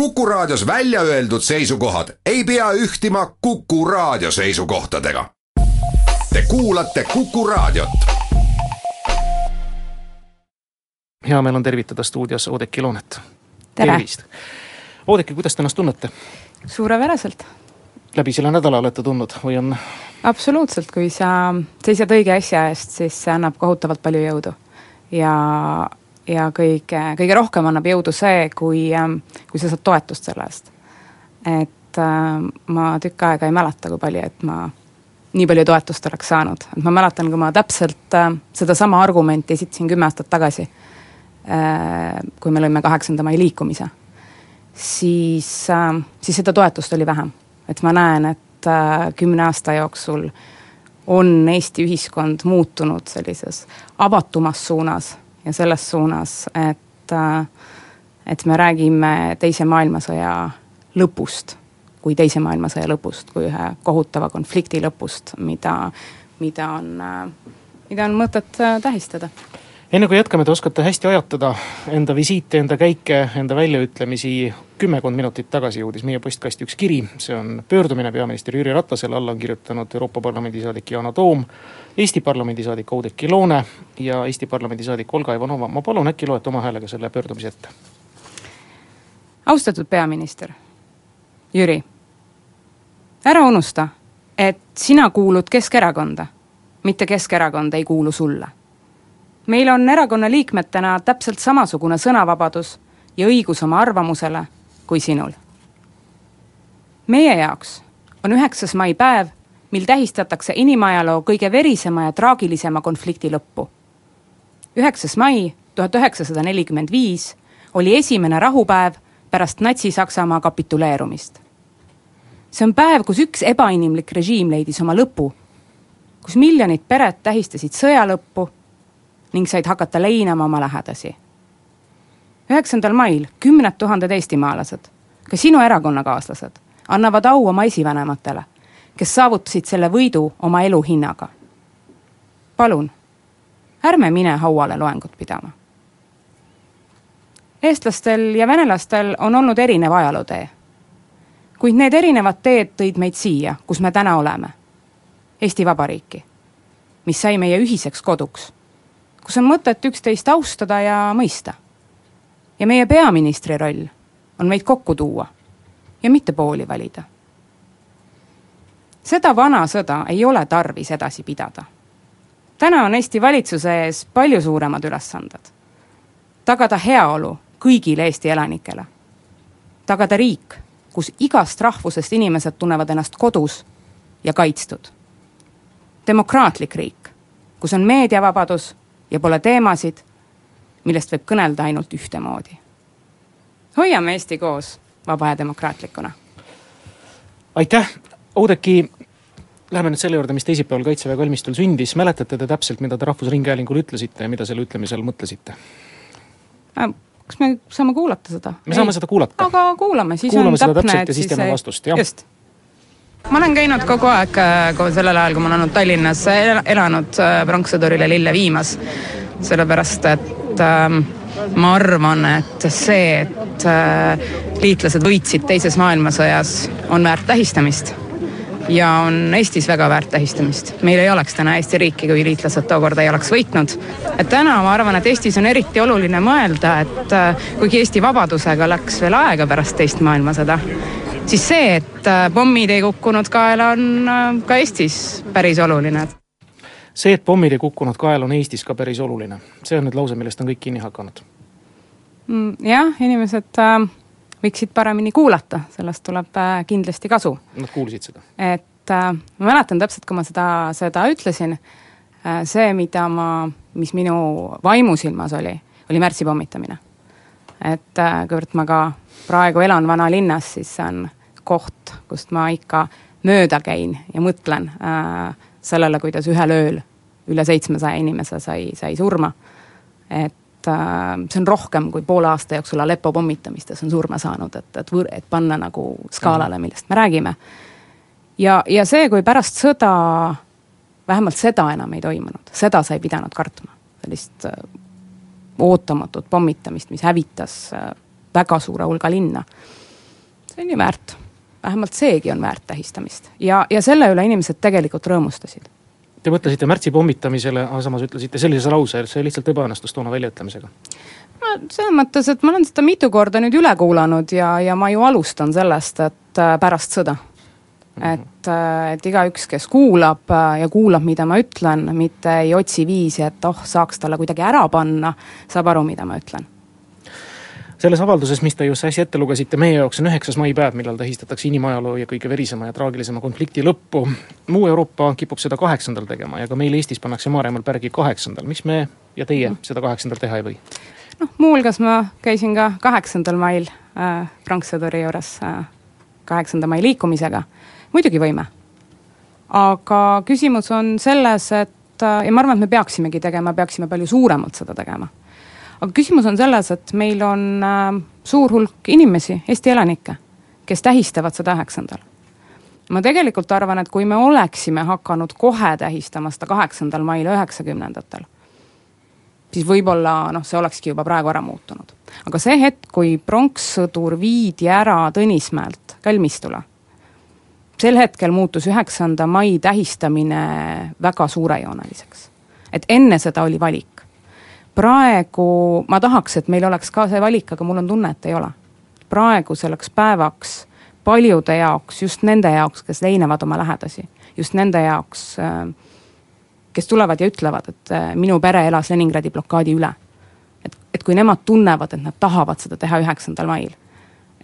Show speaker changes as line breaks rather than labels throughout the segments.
Kuku Raadios välja öeldud seisukohad ei pea ühtima Kuku Raadio seisukohtadega. Te kuulate Kuku Raadiot.
hea meel on tervitada stuudios Oudekki Loonet.
tervist.
Oudekki, kuidas te ennast tunnete?
suurepäraselt.
läbi selle nädala olete tundnud või on?
absoluutselt, kui sa seisad õige asja eest, siis see annab kohutavalt palju jõudu. ja ja kõige, kõige rohkem annab jõudu see, kui, ähm, kui sa saad toetust selle eest. et äh, ma tükk aega ei mäleta, kui palju, et ma nii palju toetust oleks saanud, et ma mäletan, kui ma täpselt äh, sedasama argumenti esitasin kümme aastat tagasi äh,, kui me lõime kaheksanda mai liikumise, siis äh,, siis seda toetust oli vähem. et ma näen, et äh, kümne aasta jooksul on Eesti ühiskond muutunud sellises avatumas suunas ja selles suunas, et, äh, et me räägime Teise maailmasõja lõpust kui Teise maailmasõja lõpust, kui ühe kohutava konflikti lõpust, mida, mida on, äh, mida on mõtet äh, tähistada
enne kui jätkame, te oskate hästi ajatada enda visiite, enda käike, enda väljaütlemisi. kümmekond minutit tagasi jõudis meie postkasti üks kiri, see on pöördumine peaminister Jüri Ratasele, alla on kirjutanud Euroopa Parlamendi saadik Yana Toom. Eesti Parlamendi saadik Oudekki Loone ja Eesti Parlamendi saadik Olga Ivanova, ma palun, äkki loete oma häälega selle pöördumise ette?
austatud peaminister, Jüri, ära unusta, et sina kuulud Keskerakonda, mitte Keskerakond ei kuulu sulle meil on erakonna liikmetena täpselt samasugune sõnavabadus ja õigus oma arvamusele kui sinul. meie jaoks on üheksas mai päev, mil tähistatakse inimajaloo kõige verisema ja traagilisema konflikti lõppu. üheksas mai tuhat üheksasada nelikümmend viis oli esimene rahupäev pärast Natsi-Saksamaa kapituleerumist. see on päev, kus üks ebainimlik režiim leidis oma lõpu, kus miljonid pered tähistasid sõja lõppu ning said hakata leinama oma lähedasi. üheksandal mail kümned tuhanded eestimaalased, ka sinu erakonnakaaslased, annavad au oma esivanematele, kes saavutasid selle võidu oma elu hinnaga. palun, ärme mine hauale loengut pidama. eestlastel ja venelastel on olnud erinev ajalootee. kuid need erinevad teed tõid meid siia, kus me täna oleme. Eesti Vabariiki, mis sai meie ühiseks koduks kus on mõtet üksteist austada ja mõista. ja meie peaministri roll on meid kokku tuua ja mitte pooli valida. seda vana sõda ei ole tarvis edasi pidada. täna on Eesti valitsuse ees palju suuremad ülesanded. tagada heaolu kõigile Eesti elanikele. tagada riik, kus igast rahvusest inimesed tunnevad ennast kodus ja kaitstud. demokraatlik riik, kus on meediavabadus ja pole teemasid, millest võib kõnelda ainult ühtemoodi. hoiame Eesti koos vaba ja demokraatlikuna.
aitäh, Oudekki, läheme nüüd selle juurde, mis teisipäeval Kaitseväe kalmistul sündis, mäletate te täpselt, mida te Rahvusringhäälingule ütlesite ja mida selle ütlemisel mõtlesite?
Äh, kas me saame kuulata seda?
me Ei. saame seda kuulata.
aga kuulame, siis
kuulame
on
täpne, et siis teeme vastust, jah. just
ma olen käinud kogu aeg, äh, sellel ajal, kui ma olen olnud Tallinnas, elanud äh, pronkssõdurile lille viimas. sellepärast, et ähm, ma arvan, et see, et äh, liitlased võitsid teises maailmasõjas, on väärt tähistamist ja on Eestis väga väärt tähistamist. meil ei oleks täna Eesti riiki, kui liitlased tookord ei oleks võitnud. et täna ma arvan, et Eestis on eriti oluline mõelda, et äh, kuigi Eesti vabadusega läks veel aega pärast teist maailmasõda, siis see, et äh, pommid ei kukkunud kaela, on äh, ka Eestis päris oluline.
see, et pommid ei kukkunud kaela, on Eestis ka päris oluline. see on nüüd lause, millest on kõik kinni hakanud
mm,. jah, inimesed äh, võiksid paremini kuulata, sellest tuleb äh, kindlasti kasu.
Nad kuulsid seda?
et äh, ma mäletan täpselt, kui ma seda, seda ütlesin äh,, see, mida ma, mis minu vaimusilmas oli, oli märtsi pommitamine. et äh, kuivõrd ma ka praegu elan vanalinnas, siis see on koht, kust ma ikka mööda käin ja mõtlen äh, sellele, kuidas ühel ööl üle seitsmesaja inimese sai, sai surma. et äh, see on rohkem kui poole aasta jooksul Aleppo pommitamistes on surma saanud, et, et et panna nagu skaalale, millest me räägime. ja, ja see, kui pärast sõda, vähemalt seda enam ei toimunud, seda sa ei pidanud kartma, sellist äh, ootamatut pommitamist, mis hävitas äh, väga suure hulga linna see on ju väärt, vähemalt seegi on väärt tähistamist ja, ja selle üle inimesed tegelikult rõõmustasid
Te mõtlesite märtsi pommitamisele, aga samas ütlesite sellise lause, et see lihtsalt ebaõnnestus toona väljaütlemisega.
no selles mõttes, et ma olen seda mitu korda nüüd üle kuulanud ja, ja ma ju alustan sellest, et äh, pärast sõda. -hmm. et, äh, et igaüks, kes kuulab äh, ja kuulab, mida ma ütlen, mitte ei otsi viisi, et oh, saaks talle kuidagi ära panna, saab aru, mida ma ütlen
selles avalduses, mis te just äsja ette lugesite, meie jaoks on üheksas maipäev, millal tähistatakse inimajaloo ja kõige verisema ja traagilisema konflikti lõppu. muu Euroopa kipub seda kaheksandal tegema ja ka meil Eestis pannakse Maarjamäel pärgi kaheksandal, miks me ja teie mm. seda kaheksandal teha ei või?
noh, muuhulgas ma käisin ka kaheksandal mail äh, pronkssõduri juures äh, kaheksanda mai liikumisega, muidugi võime. aga küsimus on selles, et äh, ja ma arvan, et me peaksimegi tegema, peaksime palju suuremalt seda tegema aga küsimus on selles, et meil on äh, suur hulk inimesi, Eesti elanikke, kes tähistavad seda üheksandal. ma tegelikult arvan, et kui me oleksime hakanud kohe tähistama seda kaheksandal mail üheksakümnendatel, siis võib-olla noh, see olekski juba praegu ära muutunud. aga see hetk, kui pronkssõdur viidi ära Tõnismäelt kalmistule, sel hetkel muutus üheksanda mai tähistamine väga suurejooneliseks. et enne seda oli valik praegu ma tahaks, et meil oleks ka see valik, aga mul on tunne, et ei ole. praegu selleks päevaks paljude jaoks, just nende jaoks, kes leinavad oma lähedasi, just nende jaoks, äh, kes tulevad ja ütlevad, et äh, minu pere elas Leningradi blokaadi üle. et, et kui nemad tunnevad, et nad tahavad seda teha üheksandal mail,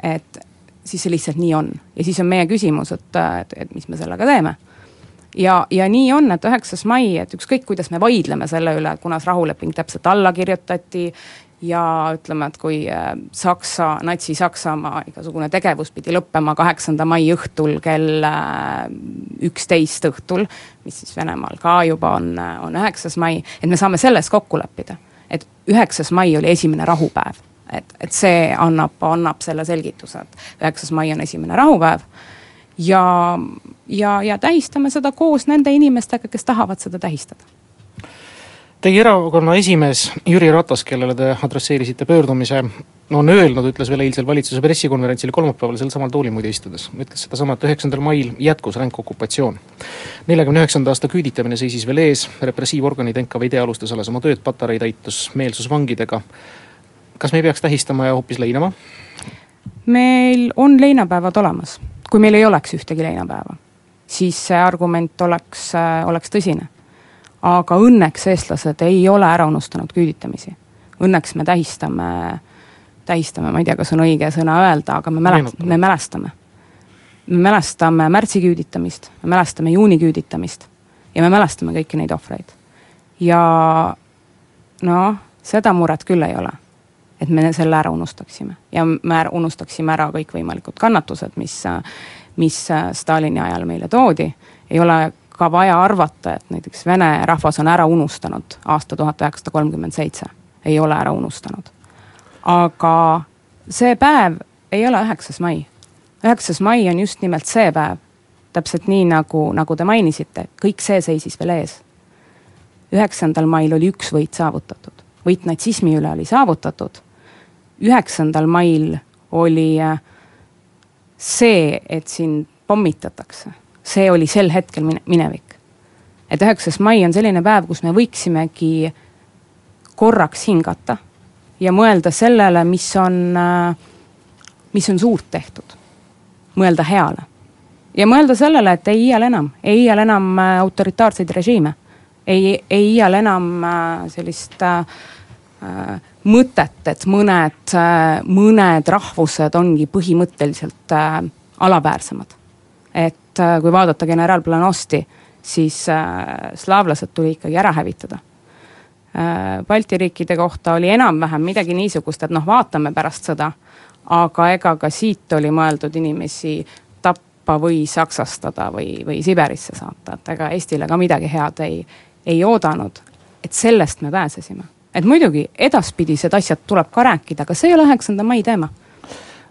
et siis see lihtsalt nii on. ja siis on meie küsimus, et, et, et mis me sellega teeme ja, ja nii on, et üheksas mai, et ükskõik, kuidas me vaidleme selle üle, kunas rahuleping täpselt alla kirjutati ja ütleme, et kui äh, Saksa, Natsi-Saksamaa igasugune tegevus pidi lõppema kaheksanda mai õhtul kell äh, üksteist õhtul, mis siis Venemaal ka juba on, äh, on üheksas mai, et me saame selles kokku leppida. et üheksas mai oli esimene rahupäev, et, et see annab, annab selle selgituse, et üheksas mai on esimene rahupäev ja, ja, ja tähistame seda koos nende inimestega, kes tahavad seda tähistada.
Teie erakonna esimees Jüri Ratas, kellele te adresseerisite pöördumise, on öelnud, ütles veel eilsel valitsuse pressikonverentsil kolmapäeval sel samal toolil muide istudes, ütles sedasama, et üheksandal mail jätkus ränk okupatsioon. neljakümne üheksanda aasta küüditamine seisis veel ees, repressiivorganid NKVD alustas alles oma tööd, patarei täitus meelsusvangidega. kas me ei peaks tähistama ja hoopis leinama?
meil on leinapäevad olemas kui meil ei oleks ühtegi leinapäeva, siis see argument oleks, äh, oleks tõsine. aga õnneks eestlased ei ole ära unustanud küüditamisi. Õnneks me tähistame, tähistame, ma ei tea, kas on õige sõna öelda, aga me mälest-, me mälestame. me mälestame märtsi küüditamist, me mälestame juuni küüditamist ja me mälestame kõiki neid ohvreid. ja noh, seda muret küll ei ole et me selle ära unustaksime ja me unustaksime ära kõikvõimalikud kannatused, mis, mis Stalini ajal meile toodi. ei ole ka vaja arvata, et näiteks vene rahvas on ära unustanud aasta tuhat üheksasada kolmkümmend seitse, ei ole ära unustanud. aga see päev ei ole üheksas mai. üheksas mai on just nimelt see päev, täpselt nii, nagu, nagu te mainisite, kõik see seisis veel ees. üheksandal mail oli üks võit saavutatud, võit natsismi üle oli saavutatud üheksandal mail oli äh, see, et sind pommitatakse, see oli sel hetkel mine-, minevik. et üheksas mai on selline päev, kus me võiksimegi korraks hingata ja mõelda sellele, mis on, äh, mis on suurt tehtud. mõelda heale. ja mõelda sellele, et ei iial enam, ei iial enam äh, autoritaarseid režiime. ei, ei iial enam sellist äh, mõtet, et mõned, mõned rahvused ongi põhimõtteliselt äh, alaväärsemad. et äh, kui vaadata general Planosti, siis äh, slaavlased tuli ikkagi ära hävitada äh,. Balti riikide kohta oli enam-vähem midagi niisugust, et noh, vaatame pärast sõda, aga ega ka siit oli mõeldud inimesi tappa või saksastada või, või Siberisse saata, et ega Eestile ka midagi head ei, ei oodanud. et sellest me pääsesime et muidugi edaspidised asjad tuleb ka rääkida, aga see ei ole üheksanda mai teema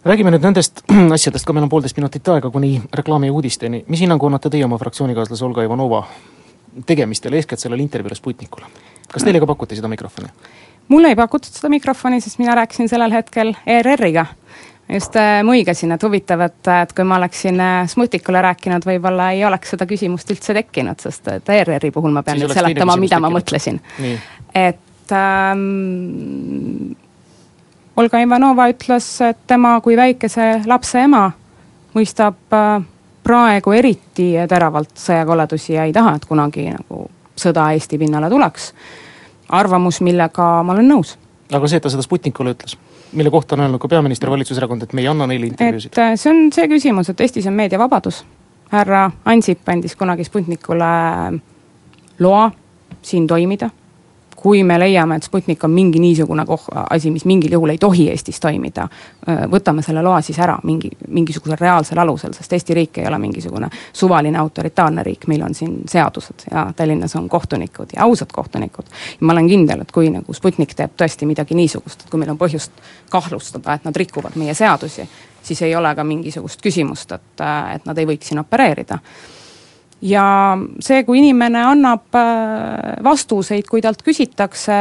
räägime nüüd nendest asjadest, ka meil on poolteist minutit aega kuni reklaami ja uudisteni. mis hinnangu annate teie oma fraktsioonikaaslase Olga Ivanova tegemistele, eeskätt sellele intervjuule Sputnikule? kas teile ka pakuti seda mikrofoni?
mulle ei pakutud seda mikrofoni, sest mina rääkisin sellel hetkel ERR-iga. just äh, muigasin, et huvitav, et, et kui ma oleksin äh, Smutikule rääkinud, võib-olla ei oleks seda küsimust üldse tekkinud, sest et ERR-i puhul ma pean
Siis
nüüd seletama, mida ma
tekkinud.
mõtlesin.
nii,
et ähm, Olga Ivanova ütles, et tema kui väikese lapse ema mõistab äh, praegu eriti teravalt sõjakoledusi ja ei taha, et kunagi nagu sõda Eesti pinnale tuleks. arvamus, millega ma olen nõus.
aga see, et ta seda Sputnikule ütles, mille kohta on öelnud ka peaminister, valitsuserakond, et me ei anna neile intervjuusid
et äh, see on see küsimus, et Eestis on meediavabadus. härra Ansip andis kunagi Sputnikule loa siin toimida. Kui me leiame, et Sputnik on mingi niisugune koh-, asi, mis mingil juhul ei tohi Eestis toimida, võtame selle loa siis ära mingi, mingisugusel reaalsel alusel, sest Eesti riik ei ole mingisugune suvaline autoritaarne riik, meil on siin seadused ja Tallinnas on kohtunikud ja ausad kohtunikud. ma olen kindel, et kui nagu Sputnik teeb tõesti midagi niisugust, et kui meil on põhjust kahtlustada, et nad rikuvad meie seadusi, siis ei ole ka mingisugust küsimust, et, et nad ei võiks siin opereerida ja see, kui inimene annab äh, vastuseid, kui talt küsitakse,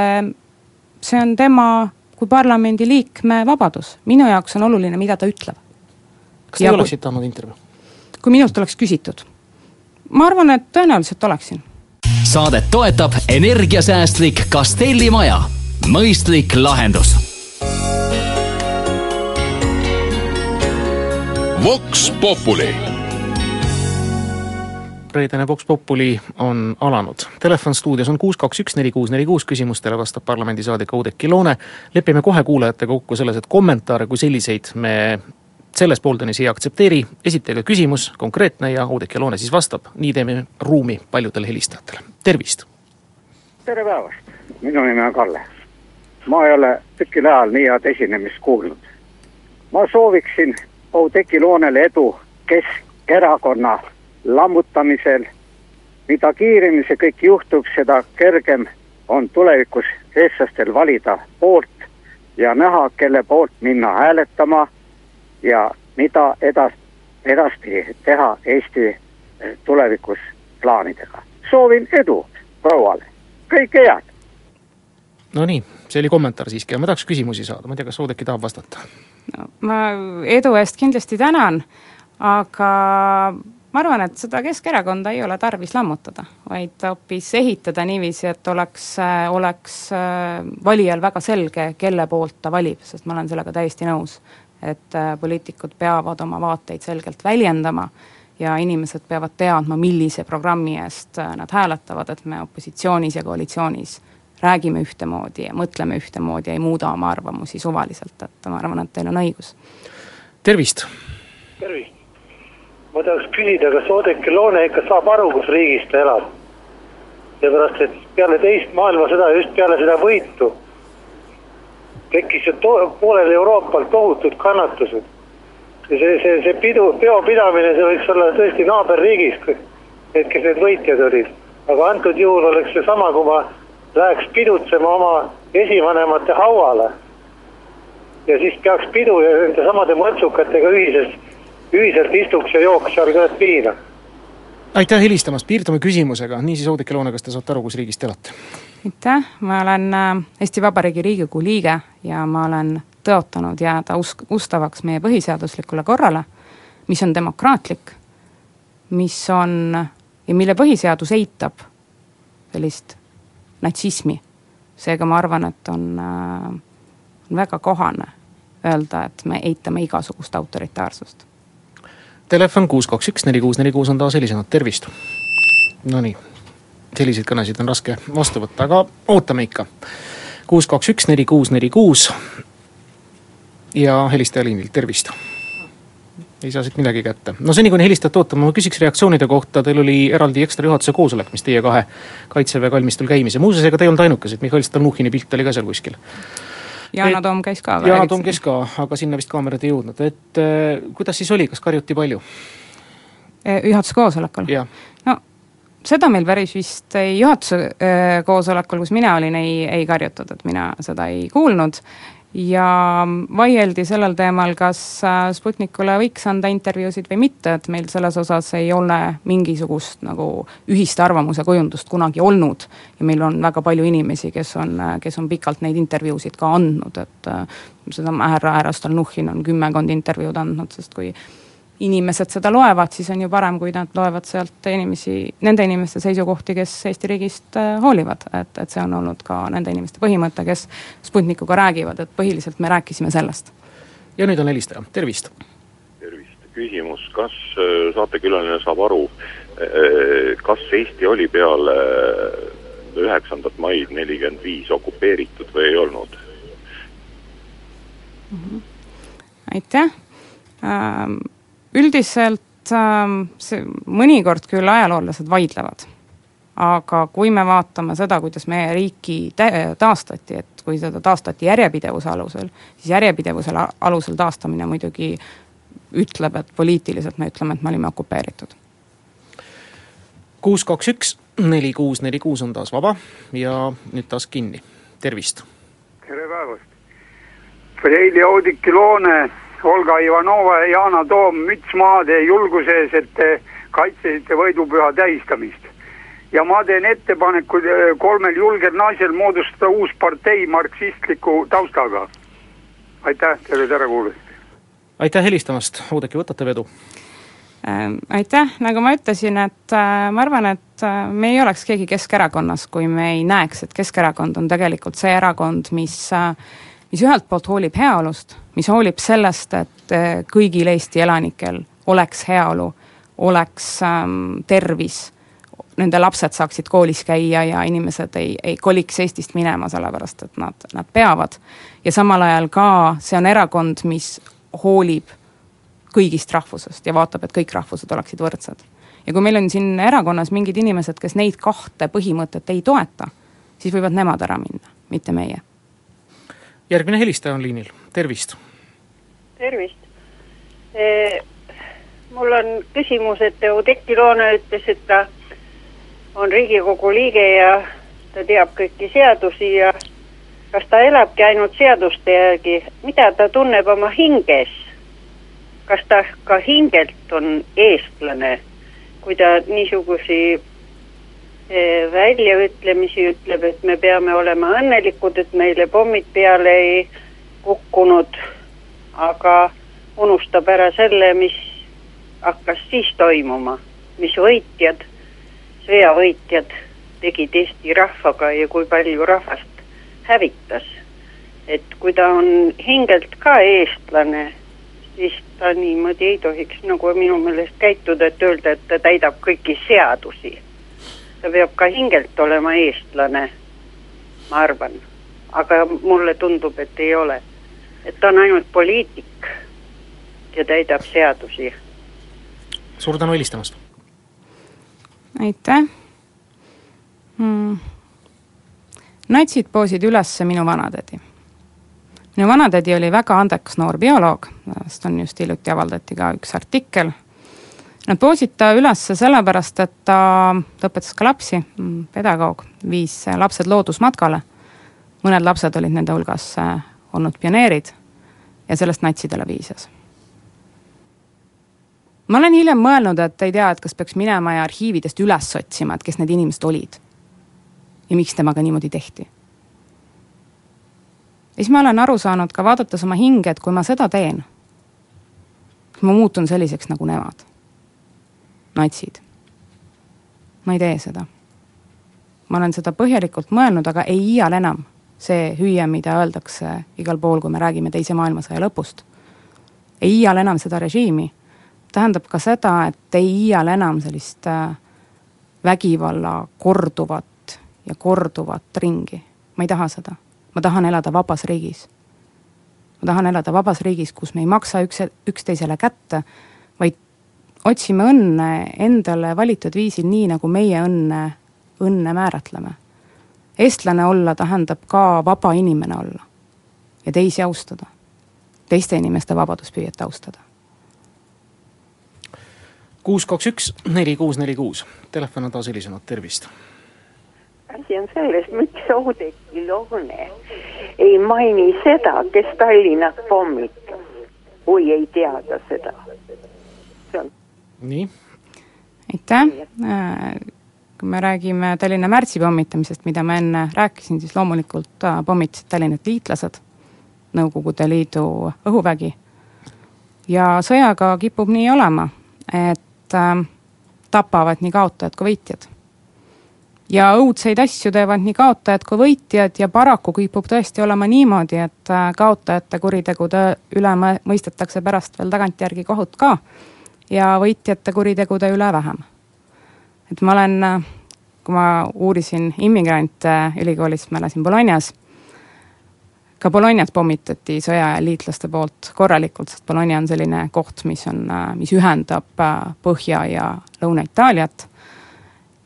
see on tema kui parlamendiliikme vabadus. minu jaoks on oluline, mida ta ütleb.
kas te
Ja kui-
oleksite andnud intervjuu?
kui minult oleks küsitud, ma arvan, et tõenäoliselt oleksin.
saadet toetab energiasäästlik Castelli maja. mõistlik lahendus
Vox Populi
reedene Vox Populi on alanud. Telefon stuudios on kuus, kaks, üks, neli, kuus, neli, kuus, küsimustele vastab parlamendisaadik Oudekki Loone. lepime kohe kuulajatega kokku selles, et kommentaare kui selliseid me selles pooltunnis ei aktsepteeri. esitage küsimus, konkreetne ja Oudekki Loone siis vastab. nii teeme ruumi paljudele helistajatele. tervist!
tere päevast, minu nimi on Kalle. ma ei ole tükil ajal nii head esinemist kuulnud. ma sooviksin Oudekki Loonele edu Keskerakonna lammutamisel. mida kiiremini see kõik juhtub, seda kergem on tulevikus eestlastel valida poolt ja näha, kelle poolt minna hääletama ja mida edas-, edaspidi teha Eesti eh, tulevikus plaanidega. soovin edu prouale, kõike head!
Nonii, see oli kommentaar siiski ja ma tahaks küsimusi saada, ma ei tea, kas Oudekki tahab vastata?
no ma edu eest kindlasti tänan, aga ma arvan, et seda Keskerakonda ei ole tarvis lammutada, vaid hoopis ehitada niiviisi, et oleks, oleks äh, valijal väga selge, kelle poolt ta valib, sest ma olen sellega täiesti nõus. et äh, poliitikud peavad oma vaateid selgelt väljendama ja inimesed peavad teadma, millise programmi eest äh, nad hääletavad, et me opositsioonis ja koalitsioonis räägime ühtemoodi ja mõtleme ühtemoodi ja ei muuda oma arvamusi suvaliselt, et ma arvan, et teil on õigus.
tervist!
tervist! Ma tahaks küsida, kas Oudekki Loone ikka saab aru, kus riigis ta elab? seepärast, et peale teist maailmasõda, just peale seda võitu, tekkis ju to-, poolel Euroopal tohutud kannatused. ja see, see, see pidu, peopidamine, see võiks olla tõesti naaberriigis, need, kes need võitjad olid. aga antud juhul oleks seesama, kui ma läheks pidutsema oma esivanemate hauale. ja siis peaks pidu ja nende samade mõrtsukatega ühises, ühiselt istuks ja jooks seal ka viina
aitäh helistamast, piirdume küsimusega, niisiis Oudekki Loone, kas te saate aru, kus riigis te elate?
aitäh, ma olen äh, Eesti Vabariigi Riigikogu liige ja ma olen tõotanud jääda usk-, ustavaks meie põhiseaduslikule korrale, mis on demokraatlik, mis on ja mille põhiseadus eitab sellist natsismi. seega ma arvan, et on äh, on väga kohane öelda, et me eitame igasugust autoritaarsust.
Telefon kuus, kaks, üks, neli, kuus, neli, kuus on taas helisenud, tervist! Nonii, selliseid kõnesid on raske vastu võtta, aga ootame ikka. kuus, kaks, üks, neli, kuus, neli, kuus ja helistaja liinil, tervist! ei saa siit midagi kätte. no seni, kuni helistajat ootame, ma küsiks reaktsioonide kohta, teil oli eraldi ekstra juhatuse koosolek, mis teie kahe kaitseväe kalmistul käimise, muuseas, ega te ei olnud ainukesed, Mihhail Stalnuhhini pilt oli ka seal kuskil.
Yana Toom käis ka.
Yana Toom käis ka, aga sinna vist kaamerad ei jõudnud, et äh, kuidas siis oli, kas karjuti palju?
Eh, juhatuse koosolekul? no seda meil päris vist juhatuse äh, koosolekul, kus mina olin, ei, ei karjutud, et mina seda ei kuulnud. Ja vaieldi sellel teemal, kas äh, Sputnikule võiks anda intervjuusid või mitte, et meil selles osas ei ole mingisugust nagu ühist arvamuse kujundust kunagi olnud. ja meil on väga palju inimesi, kes on, kes on pikalt neid intervjuusid ka andnud, et äh, seda härra, härra Stalnuhhin on kümmekond intervjuud andnud, sest kui inimesed seda loevad, siis on ju parem, kui nad loevad sealt inimesi, nende inimeste seisukohti, kes Eesti riigist äh, hoolivad, et, et see on olnud ka nende inimeste põhimõte, kes Sputnikuga räägivad, et põhiliselt me rääkisime sellest.
ja nüüd on helistaja, tervist!
tervist, küsimus, kas äh, saatekülaline saab aru, äh, kas Eesti oli peale üheksandat maid nelikümmend viis okupeeritud või ei olnud
mm? -hmm. aitäh ähm üldiselt ähm, see, mõnikord küll ajaloolased vaidlevad, aga kui me vaatame seda, kuidas meie riiki taastati, et kui seda taastati järjepidevuse alusel, siis järjepidevuse alusel taastamine muidugi ütleb, et poliitiliselt me ütleme, et me olime okupeeritud.
kuus, kaks, üks, neli, kuus, neli, kuus on taas vaba ja nüüd taas kinni, tervist!
tere päevast! Reili Oudiki Loone Olga Ivanova ja Yana Toom, müts maha teie julguse ees, et te kaitsesite võidupüha tähistamist. ja ma teen ettepaneku eh, kolmel julgel naisel moodustada uus partei marksistliku taustaga. aitäh teile, tere kuulamist!
aitäh helistamast, Oudekki, võtate vedu?
Ähm, aitäh, nagu ma ütlesin, et äh, ma arvan, et äh, me ei oleks keegi Keskerakonnas, kui me ei näeks, et Keskerakond on tegelikult see erakond, mis äh, mis ühelt poolt hoolib heaolust, mis hoolib sellest, et eh, kõigil Eesti elanikel oleks heaolu, oleks ähm, tervis, nende lapsed saaksid koolis käia ja inimesed ei, ei koliks Eestist minema, sellepärast et nad, nad peavad. ja samal ajal ka see on erakond, mis hoolib kõigist rahvusest ja vaatab, et kõik rahvused oleksid võrdsed. ja kui meil on siin erakonnas mingid inimesed, kes neid kahte põhimõtet ei toeta, siis võivad nemad ära minna, mitte meie
järgmine helistaja on liinil, tervist.
tervist e,. mul on küsimus, et Oudekki Loone ütles, et ta on Riigikogu liige ja ta teab kõiki seadusi ja kas ta elabki ainult seaduste järgi, mida ta tunneb oma hinges? kas ta ka hingelt on eestlane, kui ta niisugusi väljaütlemisi ütleb, et me peame olema õnnelikud, et meile pommid peale ei kukkunud, aga unustab ära selle, mis hakkas siis toimuma, mis võitjad, sõjavõitjad tegid Eesti rahvaga ja kui palju rahvast hävitas. et kui ta on hingelt ka eestlane, siis ta niimoodi ei tohiks nagu minu meelest käituda, et öelda, et ta täidab kõiki seadusi ta peab ka hingelt olema eestlane, ma arvan. aga mulle tundub, et ei ole. et ta on ainult poliitik ja täidab seadusi.
suur tänu helistamast!
aitäh hmm.! natsid poosid üles minu vanatädi. minu vanatädi oli väga andekas noor bioloog, sellest on just hiljuti avaldati ka üks artikkel Nad poosid ta üles sellepärast, et ta, ta õpetas ka lapsi, pedagoog, viis lapsed loodusmatkale. mõned lapsed olid nende hulgas äh, olnud pioneerid ja sellest natsidele viisas. ma olen hiljem mõelnud, et ei tea, et kas peaks minema ja arhiividest üles otsima, et kes need inimesed olid. ja miks temaga niimoodi tehti. ja siis ma olen aru saanud ka vaadates oma hinge, et kui ma seda teen, ma muutun selliseks nagu nemad natsid. ma ei tee seda. ma olen seda põhjalikult mõelnud, aga ei iial enam see hüüe, mida öeldakse igal pool, kui me räägime Teise maailmasõja lõpust. ei iial enam seda režiimi, tähendab ka seda, et ei iial enam sellist äh, vägivalla korduvat ja korduvat ringi. ma ei taha seda. ma tahan elada vabas riigis. ma tahan elada vabas riigis, kus me ei maksa üks, üksteisele kätte, vaid otsime õnne endale valitud viisil, nii nagu meie õnne, õnne määratleme. eestlane olla tähendab ka vaba inimene olla ja teisi austada, teiste inimeste vabaduspüüet austada.
kuus, kaks, üks, neli, kuus, neli, kuus, telefon on taas helisenud, tervist
asi on selles, miks Oudekki Loone ei maini seda, kes Tallinnat pommitas, kui ei teada seda. see on.
Nii.
aitäh, äh, kui me räägime Tallinna märtsi pommitamisest, mida ma enne rääkisin, siis loomulikult äh, pommitasid Tallinnat liitlased, Nõukogude Liidu õhuvägi. ja sõjaga kipub nii olema, et äh, tapavad nii kaotajad kui võitjad ja õudseid asju teevad nii kaotajad kui võitjad ja paraku kipub tõesti olema niimoodi, et äh, kaotajate kuritegude üle mõistetakse pärast veel tagantjärgi kohut ka ja võitjate kuritegude üle vähem. et ma olen, kui ma uurisin immigrante ülikoolis, ma elasin Bolognas, ka Bolognat pommitati sõja ajal liitlaste poolt korralikult, sest Bologna on selline koht, mis on, mis ühendab Põhja- ja Lõuna-Itaaliat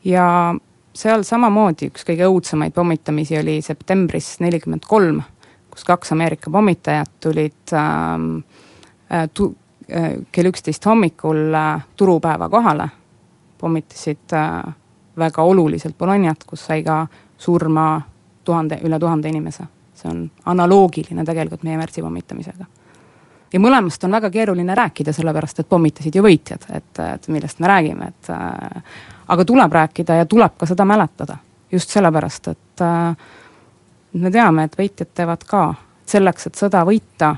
ja seal samamoodi üks kõige õudsemaid pommitamisi oli septembris nelikümmend kolm, kus kaks Ameerika pommitajat tulid ähm, äh, tu- kell üksteist hommikul äh, turupäeva kohale, pommitasid äh, väga oluliselt Bolognat, kus sai ka surma tuhande, üle tuhande inimese. see on analoogiline tegelikult meie märtsi pommitamisega. ja mõlemast on väga keeruline rääkida, sellepärast et pommitasid ju võitjad, et, et millest me räägime, et äh, aga tuleb rääkida ja tuleb ka seda mäletada. just sellepärast, et äh, me teame, et võitjad teevad ka, selleks, et sõda võita,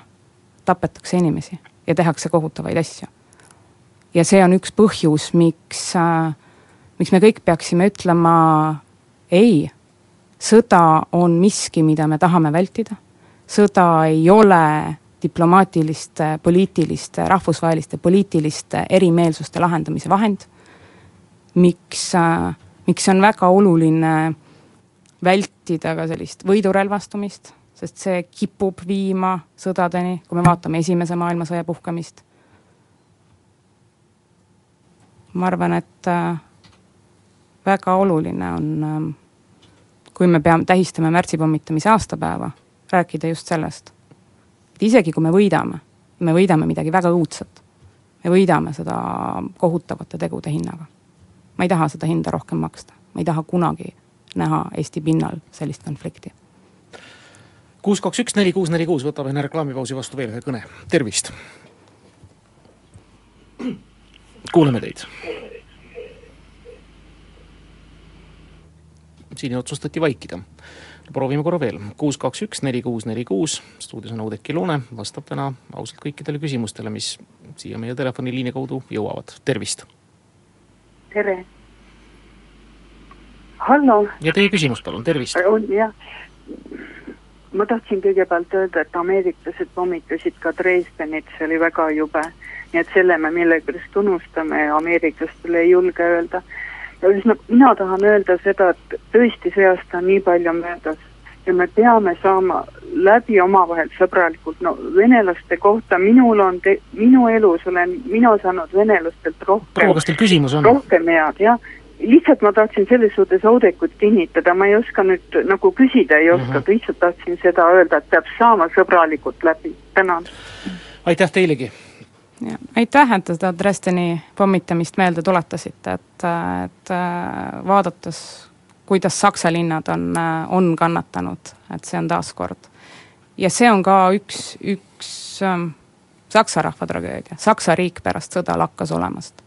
tapetakse inimesi ja tehakse kohutavaid asju. ja see on üks põhjus, miks äh,, miks me kõik peaksime ütlema ei, sõda on miski, mida me tahame vältida, sõda ei ole diplomaatiliste, poliitiliste, rahvusvaheliste poliitiliste erimeelsuste lahendamise vahend miks, äh, miks on väga oluline vältida ka sellist võidurelvastumist, sest see kipub viima sõdadeni, kui me vaatame Esimese maailmasõja puhkemist. ma arvan, et äh, väga oluline on, äh, kui me peame, tähistame märtsi pommitamise aastapäeva, rääkida just sellest. et isegi kui me võidame, me võidame midagi väga õudset. me võidame seda kohutavate tegude hinnaga ma ei taha seda hinda rohkem maksta, ma ei taha kunagi näha Eesti pinnal sellist konflikti.
Kuus, kaks, üks, neli, kuus, neli, kuus, võtame enne reklaamipausi vastu veel ühe kõne, tervist. kuuleme teid. siin otsustati vaikida. proovime korra veel, kuus, kaks, üks, neli, kuus, neli, kuus, stuudios on Oudekki Loone, vastab täna ausalt kõikidele küsimustele, mis siia meie telefoniliini kaudu jõuavad, tervist
tere. hallo.
ja teie küsimus, palun, tervist.
jah. Ma tahtsin kõigepealt öelda, et ameeriklased pommitasid ka Dresdenit, see oli väga jube. nii et selle me millegipärast unustame ja ameeriklastele ei julge öelda. ühesõnaga, mina tahan öelda seda, et tõesti sõjast on nii palju möödas ja me peame saama läbi omavahel sõbralikult, no venelaste kohta minul on, minu elus olen mina saanud venelastelt rohkem.
proua, kas teil küsimus on?
rohkem head, jah. Lihtsalt ma tahtsin selles suhtes Oudekut kinnitada, ma ei oska nüüd nagu küsida, ei oska mm, -hmm. lihtsalt tahtsin seda öelda, et peab saama sõbralikult läbi, tänan.
aitäh teilegi
ja aitäh, et te seda Dresdeni pommitamist meelde tuletasite, et, et vaadates kuidas Saksa linnad on, on kannatanud, et see on taaskord. ja see on ka üks, üks ähm, Saksa rahva tragöödia, Saksa riik pärast sõda lakkas olemast.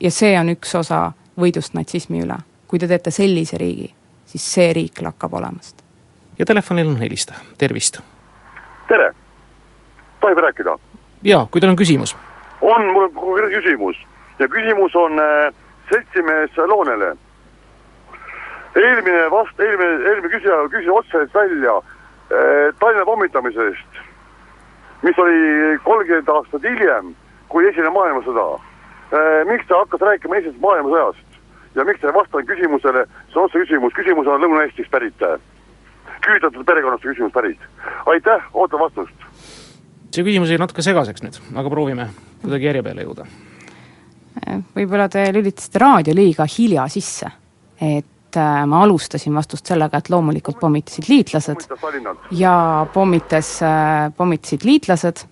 ja see on üks osa võidust natsismi üle. kui te teete sellise riigi, siis see riik lakkab olemast.
ja telefonil on helistaja, tervist.
tere, tohib rääkida?
jaa, kui teil on küsimus.
on, mul on konkreetne küsimus ja küsimus on äh, seltsimees Loonele eelmine vast-, eelmine, eelmine küsija küsis otseselt välja eh, Tallinna pommitamisest, mis oli kolmkümmend aastat hiljem kui Esimene maailmasõda. Miks ta hakkas rääkima Esimesest maailmasõjast? Ja miks ta ei vastanud küsimusele, see on otse küsimus, küsimus on Lõuna-Eestist pärit, küüditatud perekonnast küsimus pärit. aitäh, ootan vastust.
see küsimus jäi natuke segaseks nüüd, aga proovime kuidagi järje peale jõuda.
võib-olla te lülitasite raadio liiga hilja sisse, et ma alustasin vastust sellega, et loomulikult pommitasid liitlased ja pommitas, pommitasid liitlased,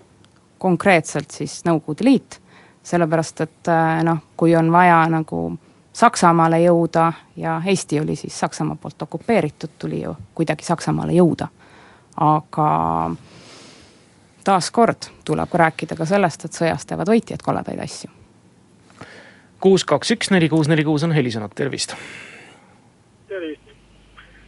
konkreetselt siis Nõukogude Liit, sellepärast et äh, noh, kui on vaja nagu Saksamaale jõuda ja Eesti oli siis Saksamaa poolt okupeeritud, tuli ju kuidagi Saksamaale jõuda. aga taaskord tuleb ka rääkida ka sellest, et sõjas teevad võitjad koledaid asju.
kuus, kaks, üks, neli, kuus, neli, kuus on helisõnad, tervist.
tervist.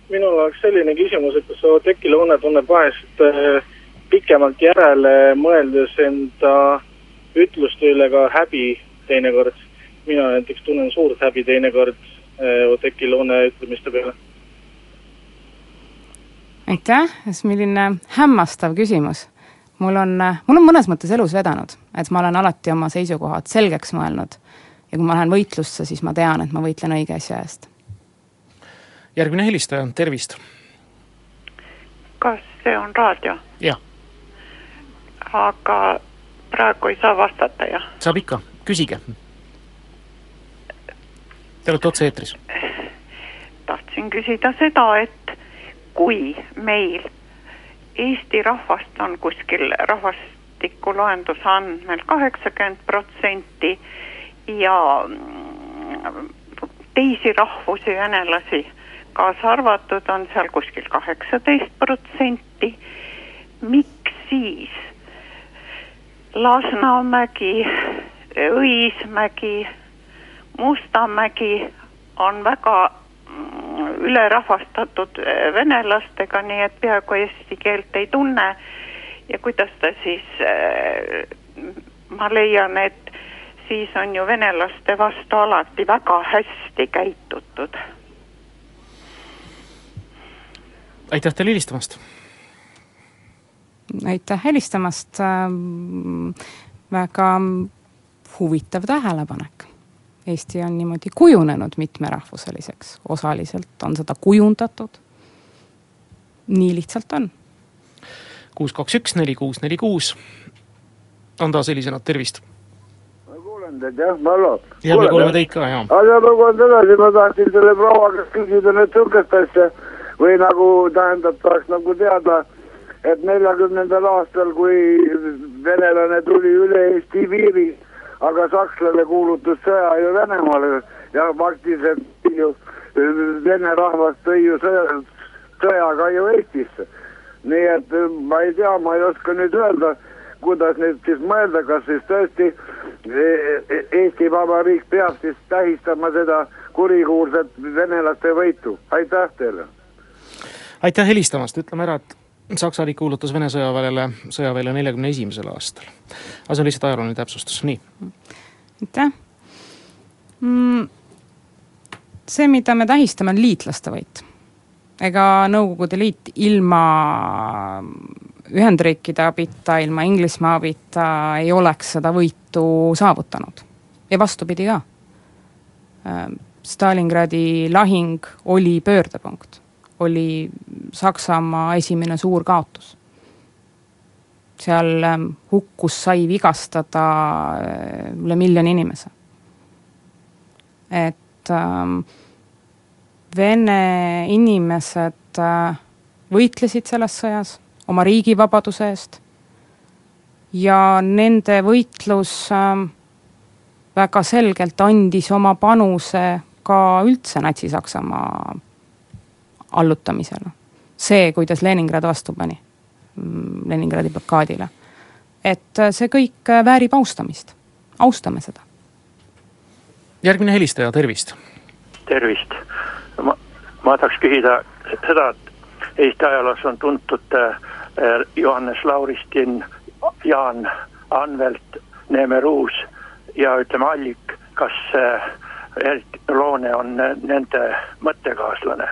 minul oleks selline küsimus, et kas Oudekki Loone tunneb vahest äh, pikemalt järele, mõeldes enda ütluste üle ka häbi teinekord. mina näiteks tunnen suurt häbi teinekord äh, Oudekki Loone ütlemiste peale.
aitäh, milline hämmastav küsimus mul on, mul on mõnes mõttes elus vedanud, et ma olen alati oma seisukohad selgeks mõelnud. ja kui ma lähen võitlusse, siis ma tean, et ma võitlen õige asja eest.
järgmine helistaja, tervist.
kas see on raadio?
jah.
aga praegu ei saa vastata, jah?
saab ikka, küsige. Te olete otse-eetris.
tahtsin küsida seda, et kui meil Eesti rahvast on kuskil rahvastikuloenduse andmel kaheksakümmend protsenti ja mm, teisi rahvusi, venelasi kaasa arvatud, on seal kuskil kaheksateist protsenti. miks siis Lasnamägi, Õismägi, Mustamägi on väga ülerahvastatud äh, venelastega, nii et peaaegu eesti keelt ei tunne. ja kuidas ta siis, äh, ma leian, et siis on ju venelaste vastu alati väga hästi käitutud.
aitäh teile helistamast!
Aitäh helistamast ähm,, väga huvitav tähelepanek Eesti on niimoodi kujunenud mitmerahvuseliseks, osaliselt on seda kujundatud. nii lihtsalt on.
kuus, kaks, üks, neli, kuus, neli, kuus on taas helisõnad, tervist.
ma kuulen teid jah, Vallo.
ja me kuuleme teid ka, jaa.
aga ma kohe edasi, ma tahtsin selle proua käest küsida nüüd sihukest asja või nagu tähendab, tahaks nagu teada, et neljakümnendal aastal, kui venelane tuli üle Eesti piiri aga sakslane kuulutas sõja ju Venemaale ja faktiliselt ju vene rahvas tõi ju sõja, sõjaga ju Eestisse. nii et äh, ma ei tea, ma ei oska nüüd öelda, kuidas nüüd siis mõelda, kas siis tõesti e, e, Eesti Vabariik peab siis tähistama seda kurikuulsat venelaste võitu, aitäh teile.
aitäh helistamast, ütleme ära, et Saksa riik kuulutas Vene sõjaväele, sõjaväele neljakümne esimesel aastal. aga see on lihtsalt ajalooline täpsustus, nii.
aitäh mm,. see, mida me tähistame, on liitlaste võit. ega Nõukogude Liit ilma Ühendriikide abita, ilma Inglismaa abita ei oleks seda võitu saavutanud. ja vastupidi ka. Stalingradi lahing oli pöördepunkt oli Saksamaa esimene suur kaotus. seal ähm, hukkus, sai vigastada äh, üle miljoni inimese. et ähm, Vene inimesed äh, võitlesid selles sõjas oma riigi vabaduse eest ja nende võitlus äh, väga selgelt andis oma panuse ka üldse Natsi-Saksamaa allutamisele. see, kuidas Leningrad vastu pani mm, Leningradi blokaadile. et äh, see kõik äh, väärib austamist, austame seda.
järgmine helistaja, tervist.
tervist, ma, ma tahaks küsida seda, et Eesti ajaloos on tuntud äh, Johannes Lauristin, Jaan Anvelt, Neeme Ruus ja ütleme Allik, kas äh, Loone on nende mõttekaaslane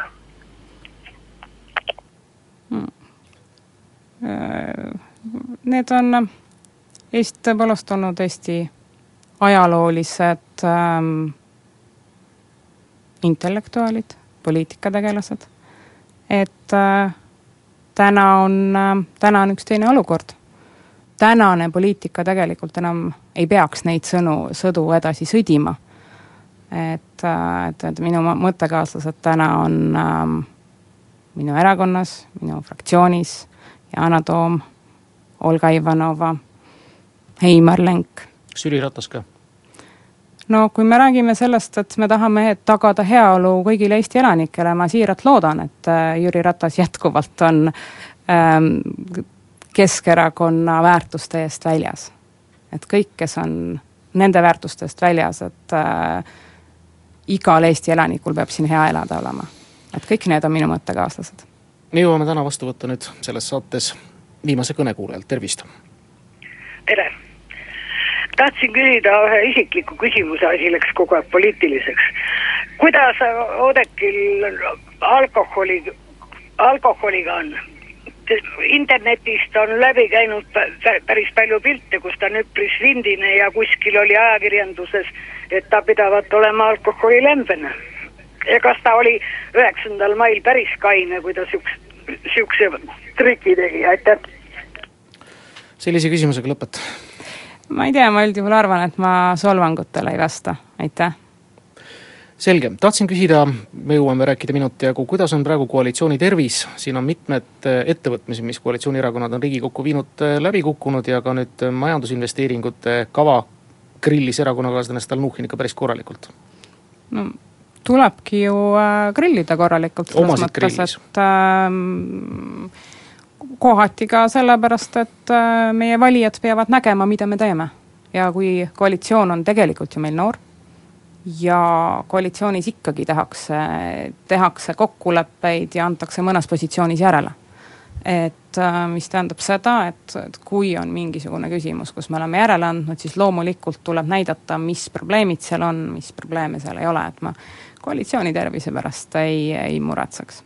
need on Eesti tõepoolest olnud Eesti ajaloolised ähm, intellektuaalid, poliitikategelased. et äh, täna on äh,, täna on üks teine olukord. tänane poliitika tegelikult enam ei peaks neid sõnu, sõdu edasi sõdima. et äh,, et, et minu mõttekaaslased täna on äh, minu erakonnas, minu fraktsioonis Yana Toom, Olga Ivanova, Heimar Lenk.
kas Jüri Ratas ka?
no kui me räägime sellest, et me tahame tagada heaolu kõigile Eesti elanikele, ma siiralt loodan, et äh, Jüri Ratas jätkuvalt on ähm, Keskerakonna väärtuste eest väljas. et kõik, kes on nende väärtustest väljas, et äh, igal Eesti elanikul peab siin hea elada olema. et kõik need on minu mõttekaaslased.
Me jõuame täna vastu võtta nüüd selles saates viimase kõne kuulajalt, tervist!
tere! tahtsin küsida ühe isikliku küsimuse, asi läks kogu aeg poliitiliseks. kuidas Oudekil alkoholi, alkoholiga on? internetist on läbi käinud päris palju pilte, kus ta on üpris vindine ja kuskil oli ajakirjanduses, et ta pidavat olema alkoholilembene. Ja kas ta oli üheksandal mail päris kaine, kui ta siukse, siukse triki tegi, aitäh.
sellise küsimusega lõpet.
ma ei tea, ma üldjuhul arvan, et ma solvangutele ei vasta, aitäh
selge, tahtsin küsida, me jõuame rääkida minuti jagu, kuidas on praegu koalitsiooni tervis, siin on mitmed äh, ettevõtmisi, mis koalitsioonierakonnad on Riigikokku viinud, äh, läbi kukkunud ja ka nüüd äh, majandusinvesteeringute kava grillis erakonnakaaslane Stalnuhhin ikka päris korralikult.
no tulebki ju äh, grillida korralikult.
omasid grillis?
äh, kohati ka sellepärast, et äh, meie valijad peavad nägema, mida me teeme. ja kui koalitsioon on tegelikult ju meil noor ja koalitsioonis ikkagi tehakse, tehakse kokkuleppeid ja antakse mõnes positsioonis järele. et äh, mis tähendab seda, et, et kui on mingisugune küsimus, kus me oleme järele andnud, siis loomulikult tuleb näidata, mis probleemid seal on, mis probleeme seal ei ole, et ma koalitsiooni tervise pärast ei, ei muretseks